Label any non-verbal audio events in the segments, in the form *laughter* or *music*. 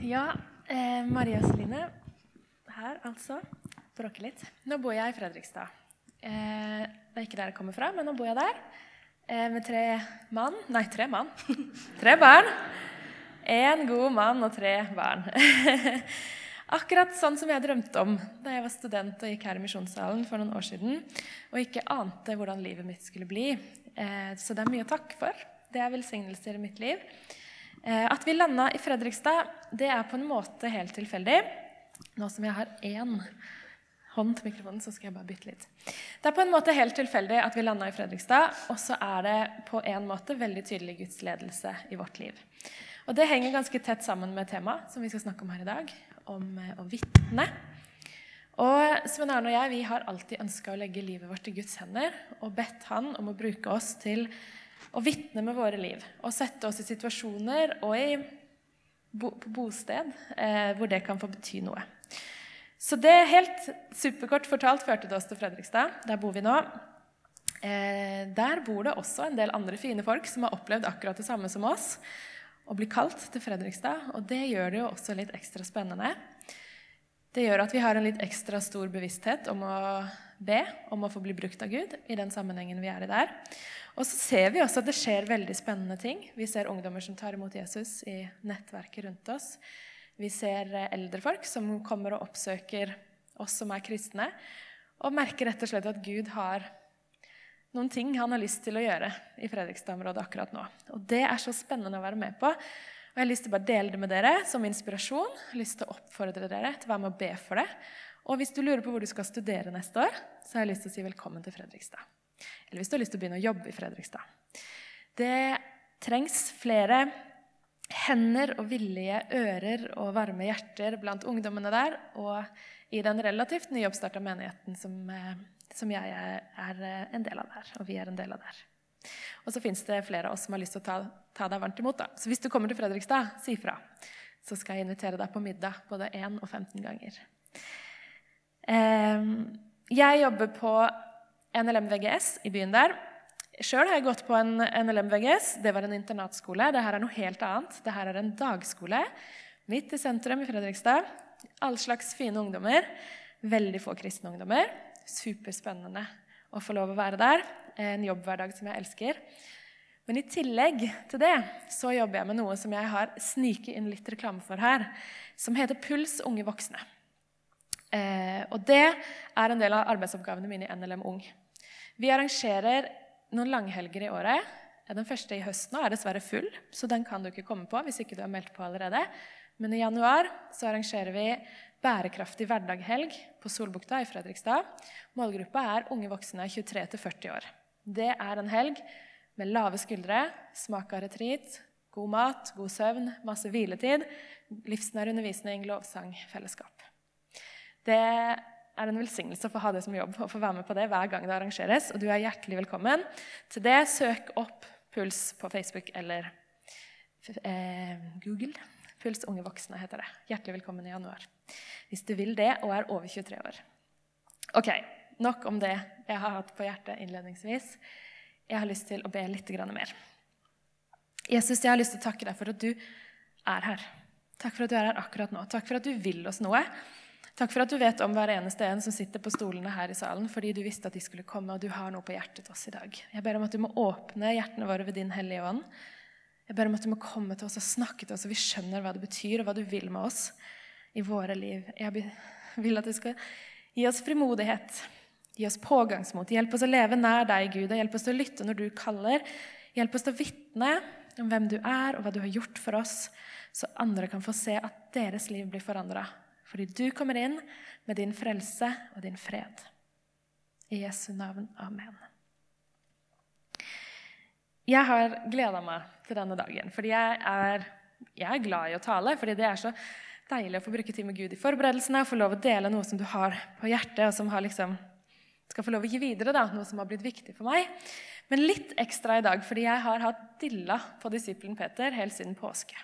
Ja, eh, Maria Celine her, altså. Bråker litt. Nå bor jeg i Fredrikstad. Eh, det er ikke der jeg kommer fra, men nå bor jeg der. Eh, med tre mann Nei, tre mann. *laughs* tre barn. Én god mann og tre barn. *laughs* Akkurat sånn som jeg drømte om da jeg var student og gikk her i Misjonssalen for noen år siden og ikke ante hvordan livet mitt skulle bli. Eh, så det er mye å takke for. Det er velsignelser i mitt liv. Eh, at vi landa i Fredrikstad, det er på en måte helt tilfeldig. Nå som jeg har én hånd til mikrofonen, så skal jeg bare bytte litt. Det er på en måte helt tilfeldig at vi landa i Fredrikstad, og så er det på en måte veldig tydelig Guds ledelse i vårt liv. Og det henger ganske tett sammen med temaet som vi skal snakke om her i dag, om eh, å vitne. Og Svein Arne og jeg vi har alltid ønska å legge livet vårt i Guds hender og bedt Han om å bruke oss til å vitne med våre liv. Og sette oss i situasjoner og i bo, på bosted eh, hvor det kan få bety noe. Så det helt superkort fortalt førte det oss til Fredrikstad. Der bor vi nå. Eh, der bor det også en del andre fine folk som har opplevd akkurat det samme som oss. Å bli kalt til Fredrikstad. Og det gjør det jo også litt ekstra spennende. Det gjør at vi har en litt ekstra stor bevissthet om å be, om å få bli brukt av Gud i den sammenhengen vi er i der. Og så ser vi også at det skjer veldig spennende ting. Vi ser ungdommer som tar imot Jesus i nettverket rundt oss. Vi ser eldre folk som kommer og oppsøker oss som er kristne, og merker rett og slett at Gud har noen ting han har lyst til å gjøre i Fredrikstad-området akkurat nå. Og Det er så spennende å være med på. Og Jeg har lyst til å bare dele det med dere som inspirasjon. Jeg har lyst til å oppfordre dere til å være med og be for det. Og hvis du lurer på hvor du skal studere neste år, så har jeg lyst til å si velkommen til Fredrikstad. Eller hvis du har lyst til å begynne å jobbe i Fredrikstad. Det trengs flere hender og villige ører og varme hjerter blant ungdommene der og i den relativt nyoppstarta menigheten som, eh, som, jeg er en del av der, og vi er en del av der. Og så fins det flere av oss som har lyst til å ta, ta, deg varmt imot. da. Så hvis du kommer til Fredrikstad, si fra. Så skal jeg invitere deg på middag både 1 og 15 ganger. Eh, jeg jobber på NLM VGS i byen der. Sjøl har jeg gått på en NLM VGS. Det var en internatskole. Dette er noe helt annet. Dette er en dagskole midt i sentrum i Fredrikstad. All slags fine ungdommer. Veldig få kristne ungdommer. Superspennende å få lov å være der. En jobbhverdag som jeg elsker. Men i tillegg til det så jobber jeg med noe som jeg har sniket inn litt reklame for her, som heter Puls unge voksne. Eh, og det er en del av arbeidsoppgavene mine i NLM Ung. Vi arrangerer noen langhelger i året. Den første i høst nå er dessverre full, så den kan du ikke komme på hvis ikke du har meldt på allerede. Men i januar så arrangerer vi bærekraftig hverdaghelg på Solbukta i Fredrikstad. Målgruppa er unge voksne 23-40 år. Det er en helg med lave skuldre, smak av retreat, god mat, god søvn, masse hviletid, livsnær undervisning, lovsang, fellesskap. Det er en velsignelse å få ha det som jobb og få være med på det hver gang det arrangeres. Og du er hjertelig velkommen til det. Søk opp Puls på Facebook eller eh, Google. Puls unge voksne heter det. Hjertelig velkommen i januar. Hvis du vil det og er over 23 år. Ok, Nok om det jeg har hatt på hjertet innledningsvis. Jeg har lyst til å be litt mer. Jesus, jeg har lyst til å takke deg for at du er her. Takk for at du er her akkurat nå. Takk for at du vil oss noe. Takk for at du vet om hver eneste en som sitter på stolene her i salen, fordi du visste at de skulle komme, og du har noe på hjertet til oss i dag. Jeg ber om at du må åpne hjertene våre ved din hellige ånd. Jeg ber om at du må komme til oss og snakke til oss, så vi skjønner hva det betyr, og hva du vil med oss i våre liv. Jeg vil at du skal gi oss frimodighet, gi oss pågangsmot. Hjelp oss å leve nær deg, Gud, og hjelp oss til å lytte når du kaller. Hjelp oss til å vitne om hvem du er, og hva du har gjort for oss, så andre kan få se at deres liv blir forandra. Fordi du kommer inn med din frelse og din fred. I Jesu navn. Amen. Jeg har gleda meg til denne dagen, fordi jeg er, jeg er, glad i å tale. fordi det er så deilig å få bruke tid med Gud i forberedelsene og få lov å dele noe som du har på hjertet, og som liksom, skal få lov å gi videre, da, noe som har blitt viktig for meg. Men litt ekstra i dag, fordi jeg har hatt dilla på disippelen Peter helt siden påske.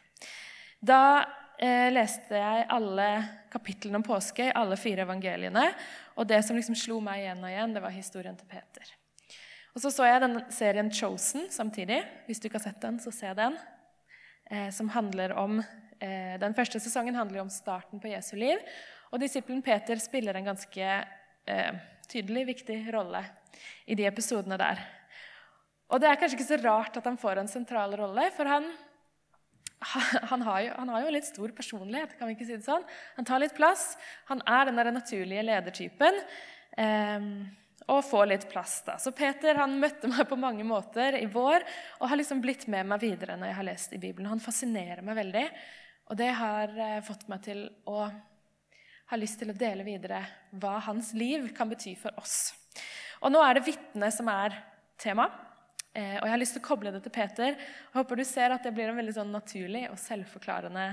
Da eh, leste jeg alle kapitlene om påske i alle fire evangeliene. Og det som liksom slo meg igjen og igjen, det var historien til Peter. Og så så jeg den serien Chosen samtidig. Hvis du ikke har sett den, så se den. Eh, som handler om Eh, den første sesongen handler om starten på Jesu liv. Og disippelen Peter spiller en ganske eh, tydelig, viktig rolle i de episodene der. Og det er kanskje ikke så rart at han får en sentral rolle, for han, *laughs* han, har jo, han, har jo, litt stor personlighet. kan vi ikke si det sånn. Han tar litt plass. Han er den der naturlige ledertypen. Eh, og får litt plass. da. Så Peter han møtte meg på mange måter i vår og har liksom blitt med meg videre når jeg har lest i Bibelen. Han fascinerer meg veldig, og det har eh, fått meg til å ha lyst til å dele videre hva hans liv kan bety for oss. Og Nå er det vitne som er tema. Eh, og Jeg har lyst til å koble det til Peter. Jeg håper du ser at det blir en veldig sånn naturlig og selvforklarende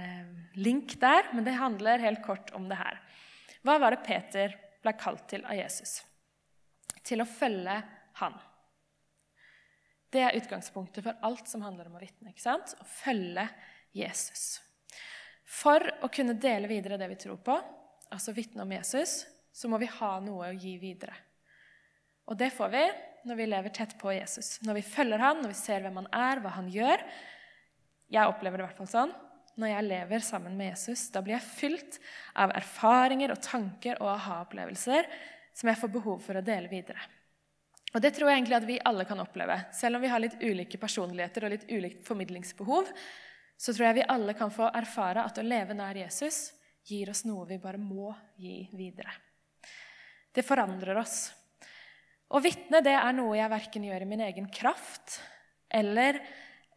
eh, link der. Men det handler helt kort om det her. Hva var det Peter ble kalt til av Jesus? Til å følge han. Det er utgangspunktet for alt som handler om å vitne. Å følge Jesus. For å kunne dele videre det vi tror på, altså vitne om Jesus, så må vi ha noe å gi videre. Og det får vi når vi lever tett på Jesus. Når vi følger han, når vi ser hvem han er, hva han gjør. Jeg opplever det i hvert fall sånn. Når jeg lever sammen med Jesus, da blir jeg fylt av erfaringer og tanker og aha-opplevelser som jeg får behov for å dele videre. Og Det tror jeg egentlig at vi alle kan oppleve. Selv om vi har litt ulike personligheter og litt ulikt formidlingsbehov, så tror jeg vi alle kan få erfare at å leve nær Jesus gir oss noe vi bare må gi videre. Det forandrer oss. Å vitne det er noe jeg verken gjør i min egen kraft eller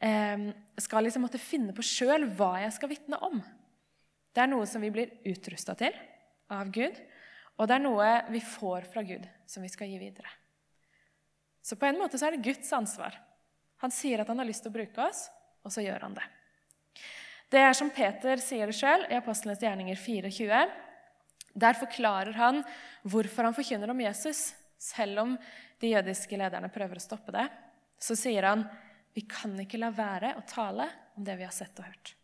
eh, skal liksom måtte finne på sjøl hva jeg skal vitne om. Det er noe som vi blir utrusta til av Gud, og det er noe vi får fra Gud, som vi skal gi videre. Så på en måte så er det Guds ansvar. Han sier at han har lyst til å bruke oss, og så gjør han det. Det er som Peter sier det sjøl i Apostlenes gjerninger 24. Der forklarer han hvorfor han forkynner om Jesus, selv om de jødiske lederne prøver å stoppe det. Så sier han vi kan ikke la være å tale om det vi har sett og hørt.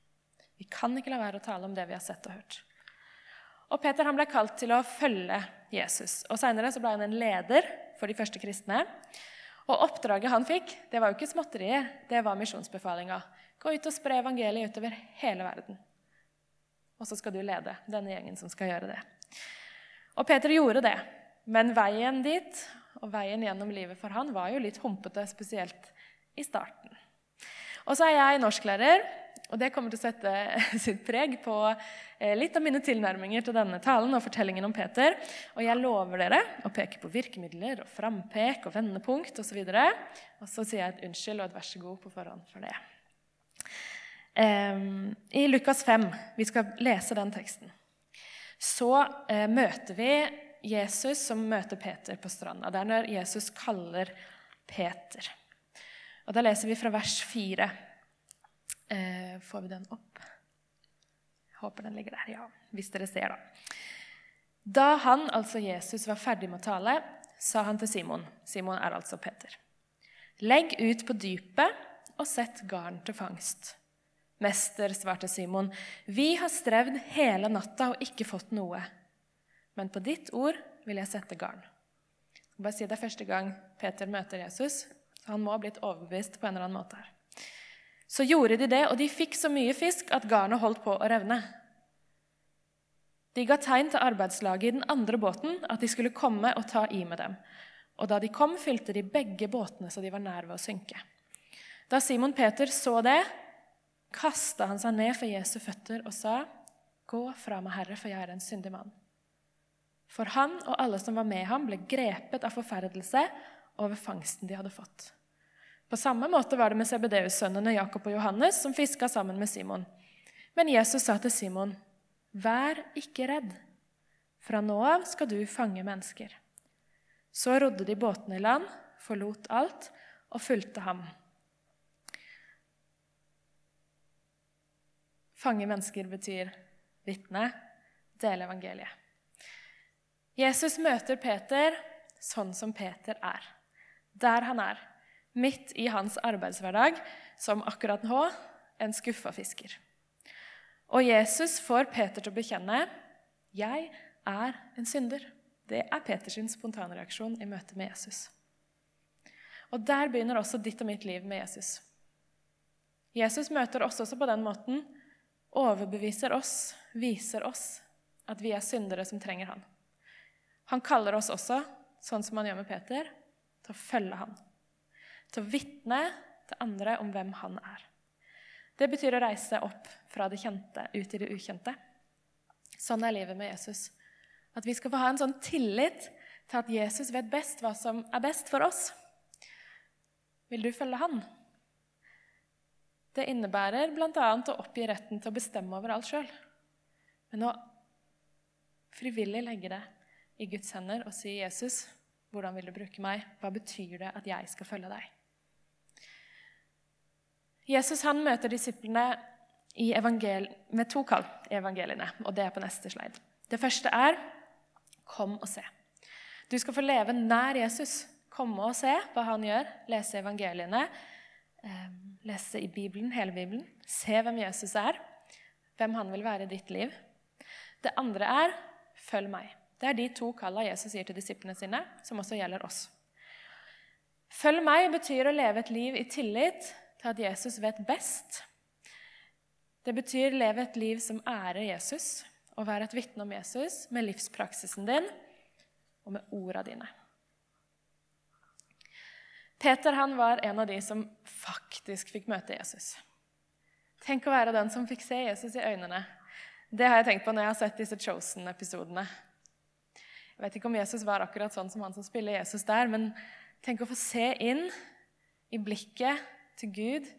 Vi kan ikke la være å tale om det vi har sett og hørt. Og Peter han ble kalt til å følge Jesus. og Seinere ble han en leder for de første kristne. Og Oppdraget han fikk, det var jo ikke småtterier, det var misjonsbefalinga. Gå ut og spre evangeliet utover hele verden. Og så skal du lede denne gjengen som skal gjøre det. Og Peter gjorde det. Men veien dit og veien gjennom livet for han var jo litt humpete, spesielt i starten. Og så er jeg norsklærer, og det kommer til å sette *laughs* sitt preg på eh, litt av mine tilnærminger til denne talen og fortellingen om Peter. Og jeg lover dere å peke på virkemidler og frampek og vendepunkt osv. Og, så og så sier jeg et unnskyld og et vær så god på forhånd for det. I Lukas 5, vi skal lese den teksten, så eh, møter vi Jesus som møter Peter på stranda. Det er når Jesus kaller Peter. Og Da leser vi fra vers 4. Eh, får vi den opp? Jeg håper den ligger der, ja. Hvis dere ser, da. Da han, altså Jesus, var ferdig med å tale, sa han til Simon Simon er altså Peter. Legg ut på dypet og sett garn til fangst. Mester, svarte Simon, vi har strevd hele natta og ikke fått noe. Men på ditt ord vil jeg sette garn. Bare si Det er første gang Peter møter Jesus, så han må ha blitt overbevist på en eller annen måte. her. Så gjorde de det, og de fikk så mye fisk at garnet holdt på å revne. De ga tegn til arbeidslaget i den andre båten at de skulle komme og ta i med dem. Og da de kom, fylte de begge båtene så de var nær ved å synke. Da Simon Peter så det, kasta han seg ned for Jesu føtter og sa, 'Gå fra meg, Herre, for jeg er en syndig mann.' For han og alle som var med ham, ble grepet av forferdelse over fangsten de hadde fått. På samme måte var det med CBDU-sønnene Jakob og Johannes, som fiska sammen med Simon. Men Jesus sa til Simon, 'Vær ikke redd. Fra nå av skal du fange mennesker.' Så rodde de båtene i land, forlot alt og fulgte ham. Fange mennesker betyr vitne, dele evangeliet. Jesus møter Peter sånn som Peter er, der han er, midt i hans arbeidshverdag som akkurat nå en skuffa fisker. Og Jesus får Peter til å bekjenne 'Jeg er en synder'. Det er Peters spontanreaksjon i møte med Jesus. Og Der begynner også ditt og mitt liv med Jesus. Jesus møter oss også på den måten overbeviser oss, viser oss at vi er syndere som trenger han. Han kaller oss også, sånn som han gjør med Peter, til å følge han. Til å vitne til andre om hvem han er. Det betyr å reise opp fra det kjente ut i det ukjente. Sånn er livet med Jesus. At vi skal få ha en sånn tillit til at Jesus vet best hva som er best for oss. Vil du følge han? Det innebærer bl.a. å oppgi retten til å bestemme over alt sjøl. Men å frivillig legge det i Guds hender og si, 'Jesus, hvordan vil du bruke meg? Hva betyr det at jeg skal følge deg?' Jesus han møter disiplene med to kall i evangeliene, og det er på neste slide. Det første er 'Kom og se'. Du skal få leve nær Jesus. Komme og se hva han gjør, lese evangeliene, eh, lese i Bibelen, hele Bibelen. Se hvem Jesus er, hvem han vil være i ditt liv. Det andre er 'følg meg'. Det er de to kalla Jesus gir til disiplene sine, som også gjelder oss. Følg meg betyr å leve et liv i tillit til at Jesus vet best. Det betyr leve et liv som ærer Jesus, og være et vitne om Jesus med livspraksisen din og med orda dine. Peter han var en av de som faktisk fikk møte Jesus. Tenk å være den som fikk se Jesus i øynene. Det har jeg tenkt på når jeg har sett disse Chosen-episodene. Jeg vet ikke om Jesus var akkurat sånn som han som spiller Jesus der, men tenk å få se inn i blikket til Gud,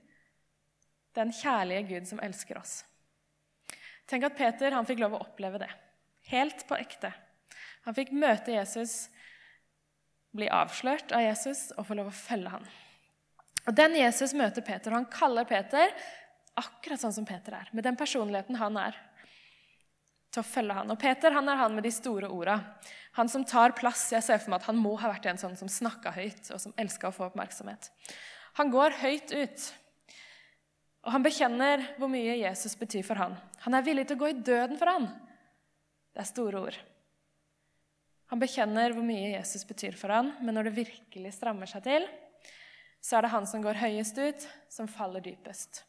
den kjærlige Gud som elsker oss. Tenk at Peter han fikk lov å oppleve det, helt på ekte. Han fikk møte Jesus, bli avslørt av Jesus og få lov å følge ham. Og Den Jesus møter Peter, og han kaller Peter akkurat sånn som Peter er, med den personligheten han er, til å følge han. Og Peter han er han med de store orda. Han som tar plass. Jeg ser for meg at Han må ha vært en sånn som snakka høyt, og som elska å få oppmerksomhet. Han går høyt ut. Og han bekjenner hvor mye Jesus betyr for han. Han er villig til å gå i døden for han. Det er store ord. Han bekjenner hvor mye Jesus betyr for han, men når det virkelig strammer seg til, så er det han som går høyest ut, som faller dypest.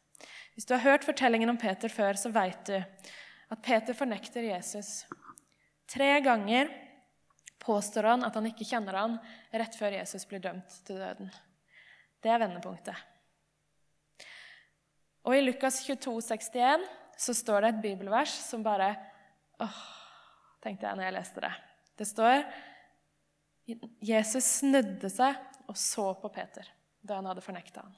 Hvis du har hørt fortellingen om Peter før, så veit du at Peter fornekter Jesus. Tre ganger påstår han at han ikke kjenner han rett før Jesus blir dømt til døden. Det er vendepunktet. Og i Lukas 22, 61 så står det et bibelvers som bare åh, tenkte jeg når jeg leste det. Det står Jesus snudde seg og så på Peter da han hadde fornekta ham.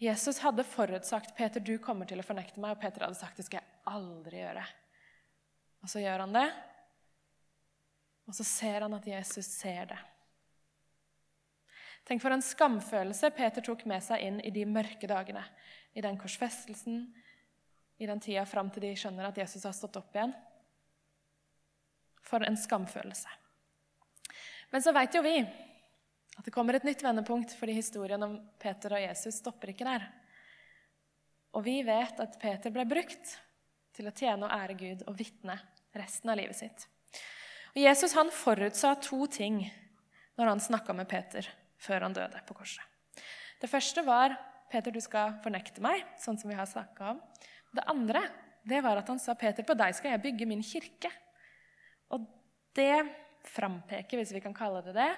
Jesus hadde forutsagt Peter, du kommer til å fornekte meg, og Peter hadde sagt det skal jeg aldri gjøre. Og så gjør han det, og så ser han at Jesus ser det. Tenk for en skamfølelse Peter tok med seg inn i de mørke dagene. I den korsfestelsen, i den tida fram til de skjønner at Jesus har stått opp igjen. For en skamfølelse. Men så veit jo vi at det kommer et nytt vendepunkt, fordi historien om Peter og Jesus stopper ikke der. Og vi vet at Peter ble brukt til å tjene og ære Gud og vitne resten av livet sitt. Og Jesus han forutsa to ting når han snakka med Peter før han døde på korset. Det første var Peter, du skal fornekte meg, sånn som vi har snakka om. Det andre det var at han sa, Peter, på deg skal jeg bygge min kirke. Og det frampeker, hvis vi kan kalle det det,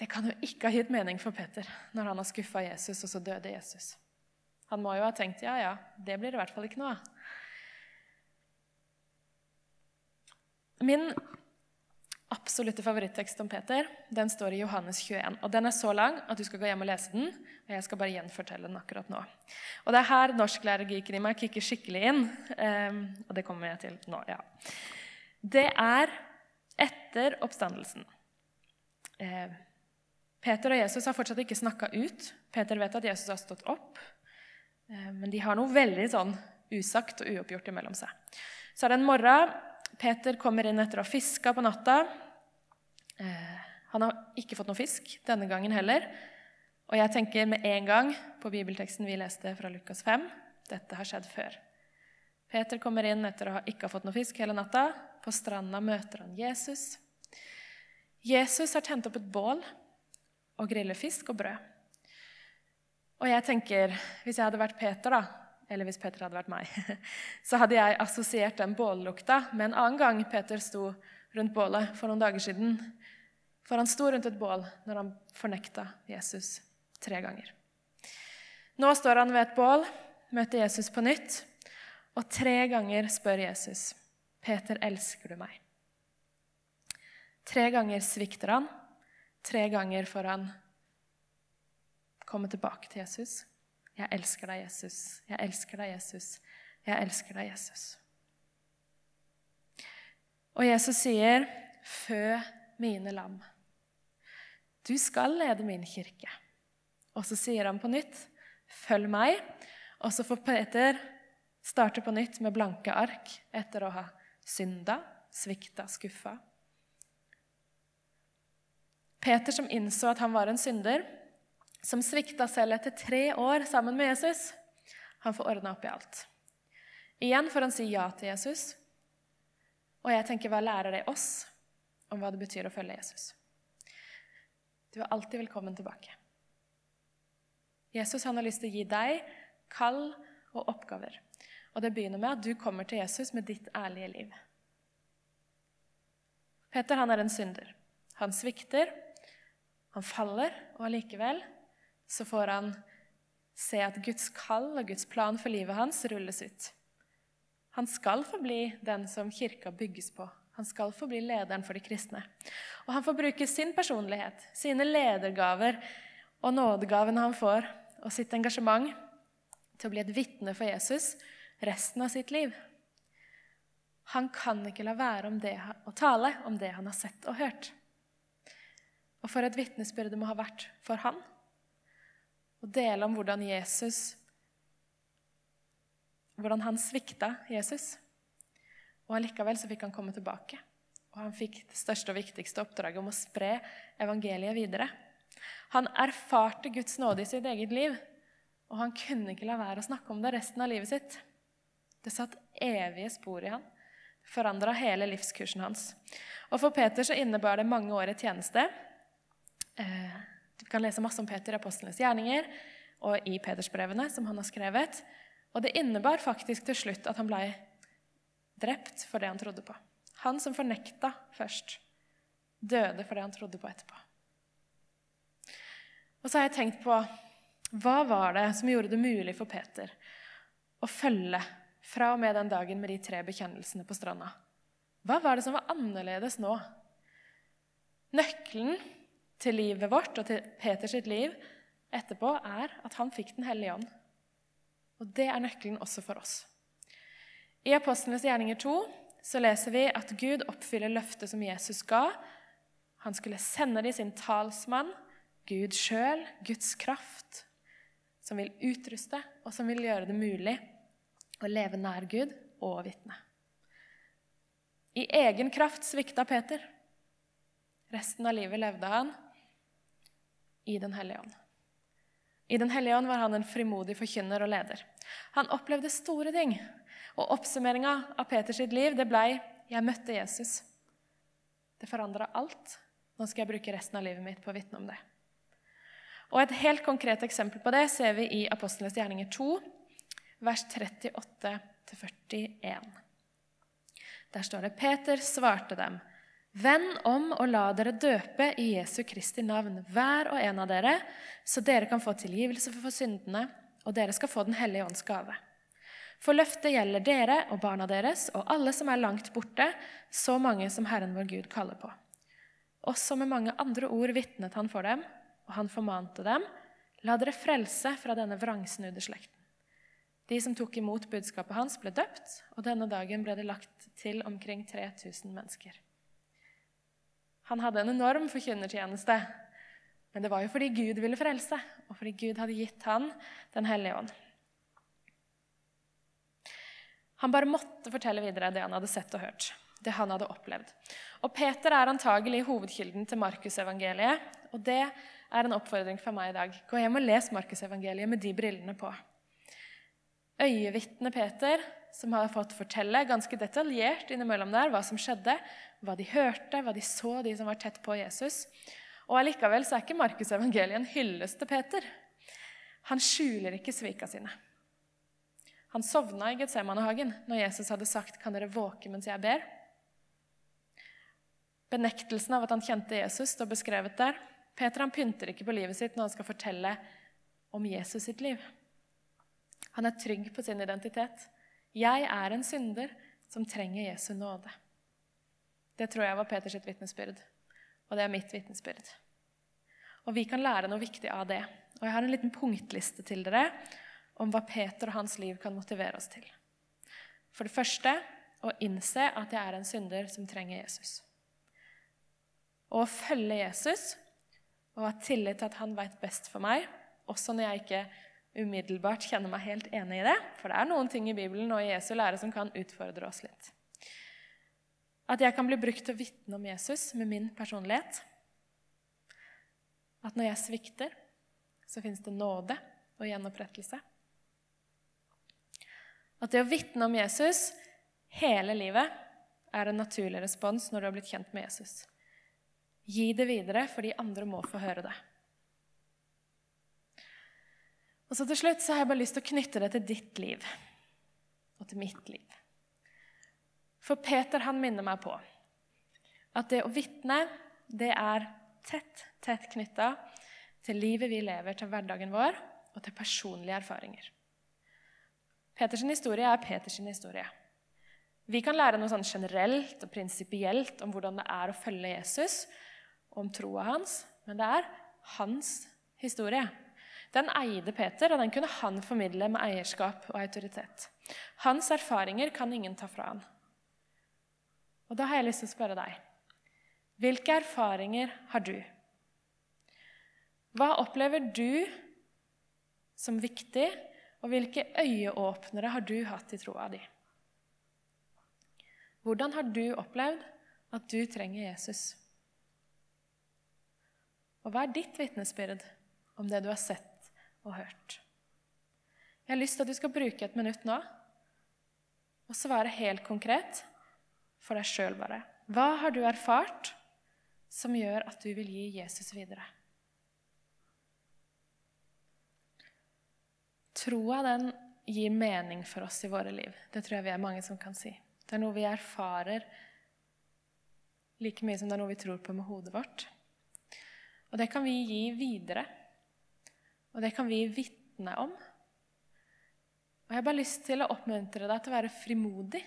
det kan jo ikke ha gitt mening for Peter når han har skuffa Jesus, og så døde Jesus. Han må jo ha tenkt ja, ja, det blir det i hvert fall ikke noe av. Min absolutte favorittekst om Peter den står i Johannes 21. og Den er så lang at du skal gå hjem og lese den. og Jeg skal bare gjenfortelle den akkurat nå. Og Det er her norsklærergeeken i meg kicker skikkelig inn. Um, og det kommer jeg til nå. ja. Det er etter oppstandelsen. Uh, Peter og Jesus har fortsatt ikke snakka ut. Peter vet at Jesus har stått opp. Uh, men de har noe veldig sånn usagt og uoppgjort imellom seg. Så er det en morgen Peter kommer inn etter å ha fiska på natta. Eh, han har ikke fått noe fisk denne gangen heller. Og jeg tenker med en gang på bibelteksten vi leste fra Lukas 5. Dette har skjedd før. Peter kommer inn etter å ha ikke fått noe fisk hele natta. På stranda møter han Jesus. Jesus har tent opp et bål og griller fisk og brød. Og jeg tenker, Hvis jeg hadde vært Peter, da, eller hvis Peter hadde vært meg, *laughs* så hadde jeg assosiert den bållukta med en annen gang Peter sto rundt bålet for noen dager siden. For han sto rundt et bål når han fornekta Jesus tre ganger. Nå står han ved et bål, møter Jesus på nytt, og tre ganger spør Jesus, 'Peter, elsker du meg?' Tre ganger svikter han. Tre ganger får han komme tilbake til Jesus. 'Jeg elsker deg, Jesus. Jeg elsker deg, Jesus. Jeg elsker deg, Jesus.' Og Jesus sier, 'Fø mine lam'. Du skal lede min kirke. Og så sier han på nytt, 'Følg meg.' Og så får Peter starte på nytt med blanke ark etter å ha synda, svikta, skuffa. Peter som innså at han var en synder, som svikta selv etter tre år sammen med Jesus, han får ordna opp i alt. Igjen får han si ja til Jesus. Og jeg tenker, hva lærer det oss om hva det betyr å følge Jesus? Du er alltid velkommen tilbake. Jesus han har lyst til å gi deg kall og oppgaver. Og det begynner med at du kommer til Jesus med ditt ærlige liv. Peter han er en synder. Han svikter, han faller, og allikevel så får han se at Guds kall og Guds plan for livet hans rulles ut. Han skal forbli den som kirka bygges på. Han skal forbli lederen for de kristne. Og han får bruke sin personlighet, sine ledergaver og nådegavene han får, og sitt engasjement til å bli et vitne for Jesus resten av sitt liv. Han kan ikke la være det, å tale om det han har sett og hørt. Og for et vitnesbyrd det må ha vært for han å dele om hvordan Jesus Hvordan han svikta Jesus. Og allikevel så fikk han komme tilbake. Og han fikk det største og viktigste oppdraget om å spre evangeliet videre. Han erfarte Guds nåde i sitt eget liv, og han kunne ikke la være å snakke om det resten av livet sitt. Det satt evige spor i han. Det forandra hele livskursen hans. Og For Peter så innebar det mange år i tjeneste. Eh, du kan lese masse om Peter i apostlenes gjerninger og i Petersbrevene, som han har skrevet. Og det innebar faktisk til slutt at han ble drept for det han trodde på. Han som fornekta først, døde for det han trodde på etterpå. Og så har jeg tenkt på hva var det som gjorde det mulig for Peter å følge fra og med den dagen med de tre bekjennelsene på stranda? Hva var det som var annerledes nå? Nøkkelen til livet vårt og til Peters liv etterpå, er at han fikk Den hellige ånd. Og det er nøkkelen også for oss. I Apostlenes gjerninger 2 så leser vi at Gud oppfyller løftet som Jesus ga. Han skulle sende dem sin talsmann, Gud sjøl, Guds kraft, som vil utruste, og som vil gjøre det mulig å leve nær Gud og vitne. I egen kraft svikta Peter. Resten av livet levde han i Den hellige ånd. I Den hellige ånd var han en frimodig forkynner og leder. Han opplevde store ting. Og Oppsummeringa av Peters liv det blei 'Jeg møtte Jesus'. Det forandra alt. Nå skal jeg bruke resten av livet mitt på å vitne om det. Og Et helt konkret eksempel på det ser vi i Apostlenes gjerninger 2, vers 38-41. Der står det Peter svarte dem. Vend om og la dere døpe i Jesu Kristi navn, hver og en av dere, så dere kan få tilgivelse for syndene, og dere skal få Den hellige ånds gave. For løftet gjelder dere og barna deres og alle som er langt borte, så mange som Herren vår Gud kaller på. Også med mange andre ord vitnet han for dem, og han formante dem, la dere frelse fra denne vrangsnudde slekten. De som tok imot budskapet hans, ble døpt, og denne dagen ble det lagt til omkring 3000 mennesker. Han hadde en enorm forkynnertjeneste. Men det var jo fordi Gud ville frelse, og fordi Gud hadde gitt han Den hellige ånd. Han bare måtte fortelle videre det han hadde sett og hørt. det han hadde opplevd. Og Peter er antagelig hovedkilden til Markusevangeliet. Og det er en oppfordring for meg i dag. Gå hjem og les Markusevangeliet med de brillene på. Øyevitne Peter, som har fått fortelle ganske detaljert innimellom der hva som skjedde, hva de hørte, hva de så, de som var tett på Jesus. Og Allikevel så er ikke Markus evangeliet en hyllest til Peter. Han skjuler ikke svika sine. Han sovna i Getsemanehagen når Jesus hadde sagt 'Kan dere våke mens jeg ber?' Benektelsen av at han kjente Jesus, står beskrevet der. Peter han pynter ikke på livet sitt når han skal fortelle om Jesus sitt liv. Han er trygg på sin identitet. 'Jeg er en synder som trenger Jesu nåde'. Det tror jeg var Peters vitnesbyrd, og det er mitt vitnesbyrd. Og vi kan lære noe viktig av det. Og jeg har en liten punktliste til dere om hva Peter og hans liv kan motivere oss til. For det første å innse at jeg er en synder som trenger Jesus. Og å følge Jesus og ha tillit til at han veit best for meg, også når jeg ikke umiddelbart kjenner meg helt enig i det. For det er noen ting i Bibelen og i Jesu lære som kan utfordre oss litt. At jeg kan bli brukt til å vitne om Jesus med min personlighet. At når jeg svikter, så fins det nåde og gjenopprettelse. At det å vitne om Jesus hele livet er en naturlig respons når du har blitt kjent med Jesus. Gi det videre, fordi andre må få høre det. Og så Til slutt så har jeg bare lyst til å knytte det til ditt liv og til mitt liv. For Peter han minner meg på at det å vitne, det er tett, tett knytta til livet vi lever, til hverdagen vår og til personlige erfaringer. Peters historie er Peters historie. Vi kan lære noe sånn generelt og prinsipielt om hvordan det er å følge Jesus, og om troa hans, men det er hans historie. Den eide Peter, og den kunne han formidle med eierskap og autoritet. Hans erfaringer kan ingen ta fra han. Og da har jeg lyst til å spørre deg hvilke erfaringer har du? Hva opplever du som viktig, og hvilke øyeåpnere har du hatt i troa di? Hvordan har du opplevd at du trenger Jesus? Og hva er ditt vitnesbyrd om det du har sett og hørt? Jeg har lyst til at du skal bruke et minutt nå og svare helt konkret for deg sjøl, bare. Hva har du erfart som gjør at du vil gi Jesus videre? Troa den gir mening for oss i våre liv. Det tror jeg vi er mange som kan si. Det er noe vi erfarer like mye som det er noe vi tror på med hodet vårt. Og det kan vi gi videre. Og det kan vi vitne om. Og Jeg har bare lyst til å oppmuntre deg til å være frimodig.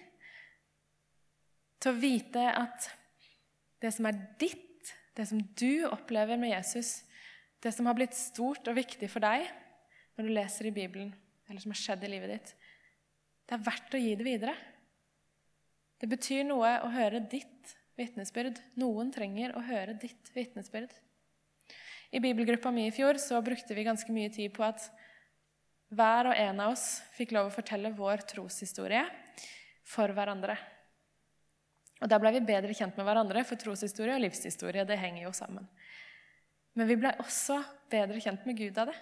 Til å vite at det som er ditt, det som du opplever med Jesus, det som har blitt stort og viktig for deg, når du leser i Bibelen, eller som har skjedd i livet ditt. Det er verdt å gi det videre. Det betyr noe å høre ditt vitnesbyrd. Noen trenger å høre ditt vitnesbyrd. I bibelgruppa mi i fjor så brukte vi ganske mye tid på at hver og en av oss fikk lov å fortelle vår troshistorie for hverandre. Og Da ble vi bedre kjent med hverandre, for troshistorie og livshistorie det henger jo sammen. Men vi ble også bedre kjent med Gud av det.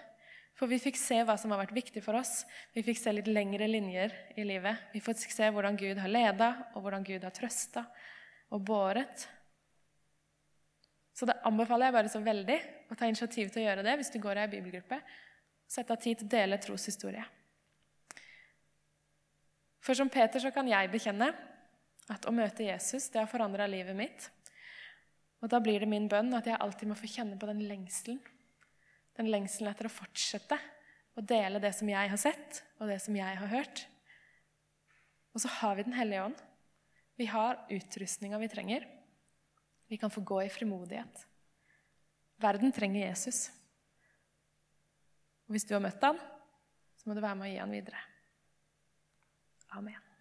For vi fikk se hva som har vært viktig for oss. Vi fikk se litt lengre linjer i livet. Vi fikk se hvordan Gud har leda, og hvordan Gud har trøsta og båret. Så det anbefaler jeg bare så veldig å ta initiativ til å gjøre det hvis du går i ei bibelgruppe. Sett av tid til å dele troshistorie. For som Peter så kan jeg bekjenne at å møte Jesus det har forandra livet mitt. Og da blir det min bønn at jeg alltid må få kjenne på den lengselen den lengselen etter å fortsette å dele det som jeg har sett, og det som jeg har hørt. Og så har vi Den hellige ånd. Vi har utrustninga vi trenger. Vi kan få gå i frimodighet. Verden trenger Jesus. Og hvis du har møtt han, så må du være med å gi han videre. Amen.